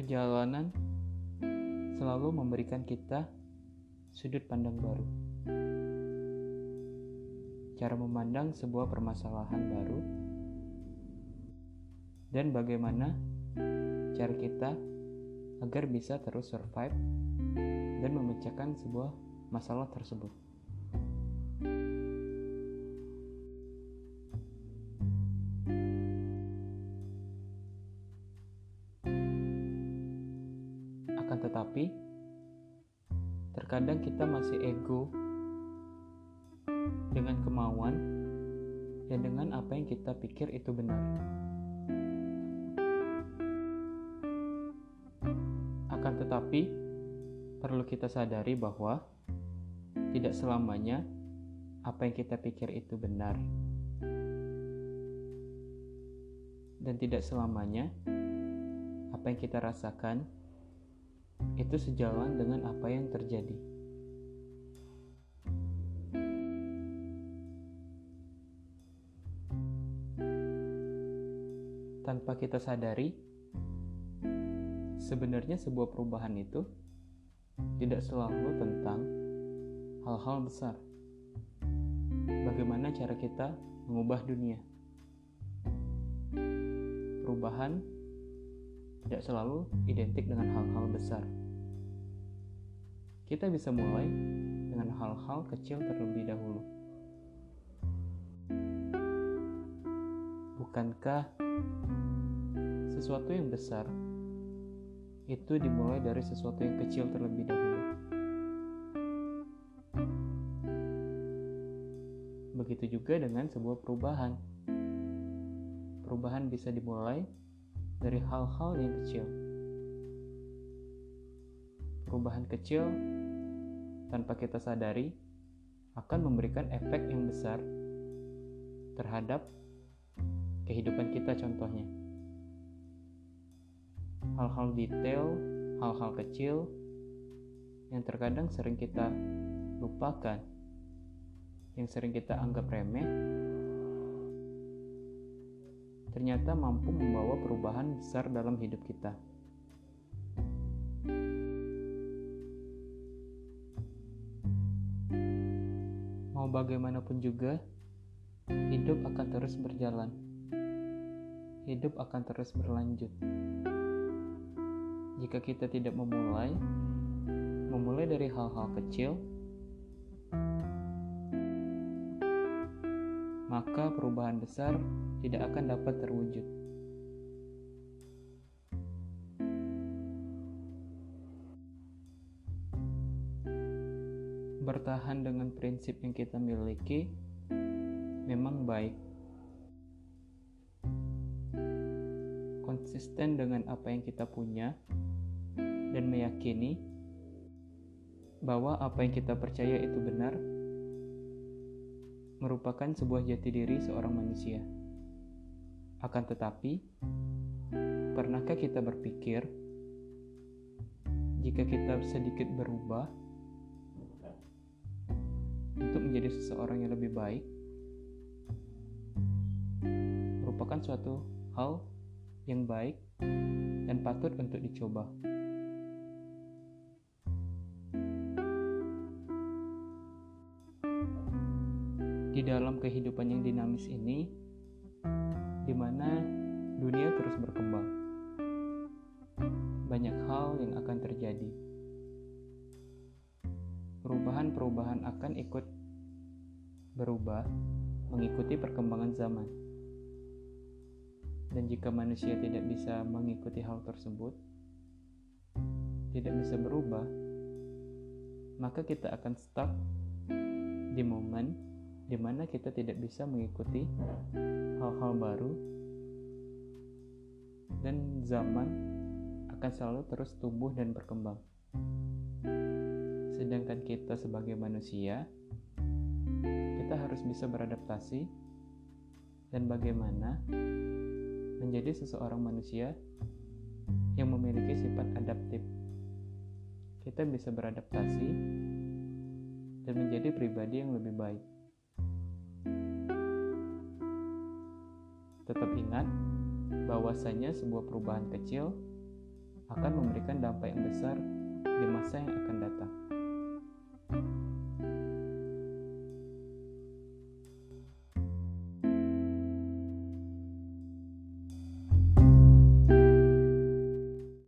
Perjalanan selalu memberikan kita sudut pandang baru. Cara memandang sebuah permasalahan baru dan bagaimana cara kita agar bisa terus survive dan memecahkan sebuah masalah tersebut. Tetapi, terkadang kita masih ego dengan kemauan dan dengan apa yang kita pikir itu benar. Akan tetapi, perlu kita sadari bahwa tidak selamanya apa yang kita pikir itu benar, dan tidak selamanya apa yang kita rasakan itu sejalan dengan apa yang terjadi. Tanpa kita sadari, sebenarnya sebuah perubahan itu tidak selalu tentang hal-hal besar. Bagaimana cara kita mengubah dunia? Perubahan tidak selalu identik dengan hal-hal besar. Kita bisa mulai dengan hal-hal kecil terlebih dahulu. Bukankah sesuatu yang besar itu dimulai dari sesuatu yang kecil terlebih dahulu? Begitu juga dengan sebuah perubahan. Perubahan bisa dimulai dari hal-hal yang kecil. Perubahan kecil tanpa kita sadari akan memberikan efek yang besar terhadap kehidupan kita contohnya. Hal-hal detail, hal-hal kecil yang terkadang sering kita lupakan, yang sering kita anggap remeh, ternyata mampu membawa perubahan besar dalam hidup kita. Bagaimanapun juga, hidup akan terus berjalan. Hidup akan terus berlanjut. Jika kita tidak memulai, memulai dari hal-hal kecil, maka perubahan besar tidak akan dapat terwujud. Bertahan dengan prinsip yang kita miliki memang baik. Konsisten dengan apa yang kita punya dan meyakini bahwa apa yang kita percaya itu benar merupakan sebuah jati diri seorang manusia. Akan tetapi, pernahkah kita berpikir jika kita sedikit berubah untuk menjadi seseorang yang lebih baik merupakan suatu hal yang baik dan patut untuk dicoba. di dalam kehidupan yang dinamis ini, di mana dunia terus berkembang. Banyak hal yang akan terjadi. Perubahan-perubahan akan ikut berubah mengikuti perkembangan zaman. Dan jika manusia tidak bisa mengikuti hal tersebut, tidak bisa berubah, maka kita akan stuck di momen di mana kita tidak bisa mengikuti hal-hal baru dan zaman akan selalu terus tumbuh dan berkembang. Sedangkan kita sebagai manusia, kita harus bisa beradaptasi dan bagaimana menjadi seseorang manusia yang memiliki sifat adaptif. Kita bisa beradaptasi dan menjadi pribadi yang lebih baik. Tetap ingat bahwasanya sebuah perubahan kecil akan memberikan dampak yang besar di masa yang akan datang.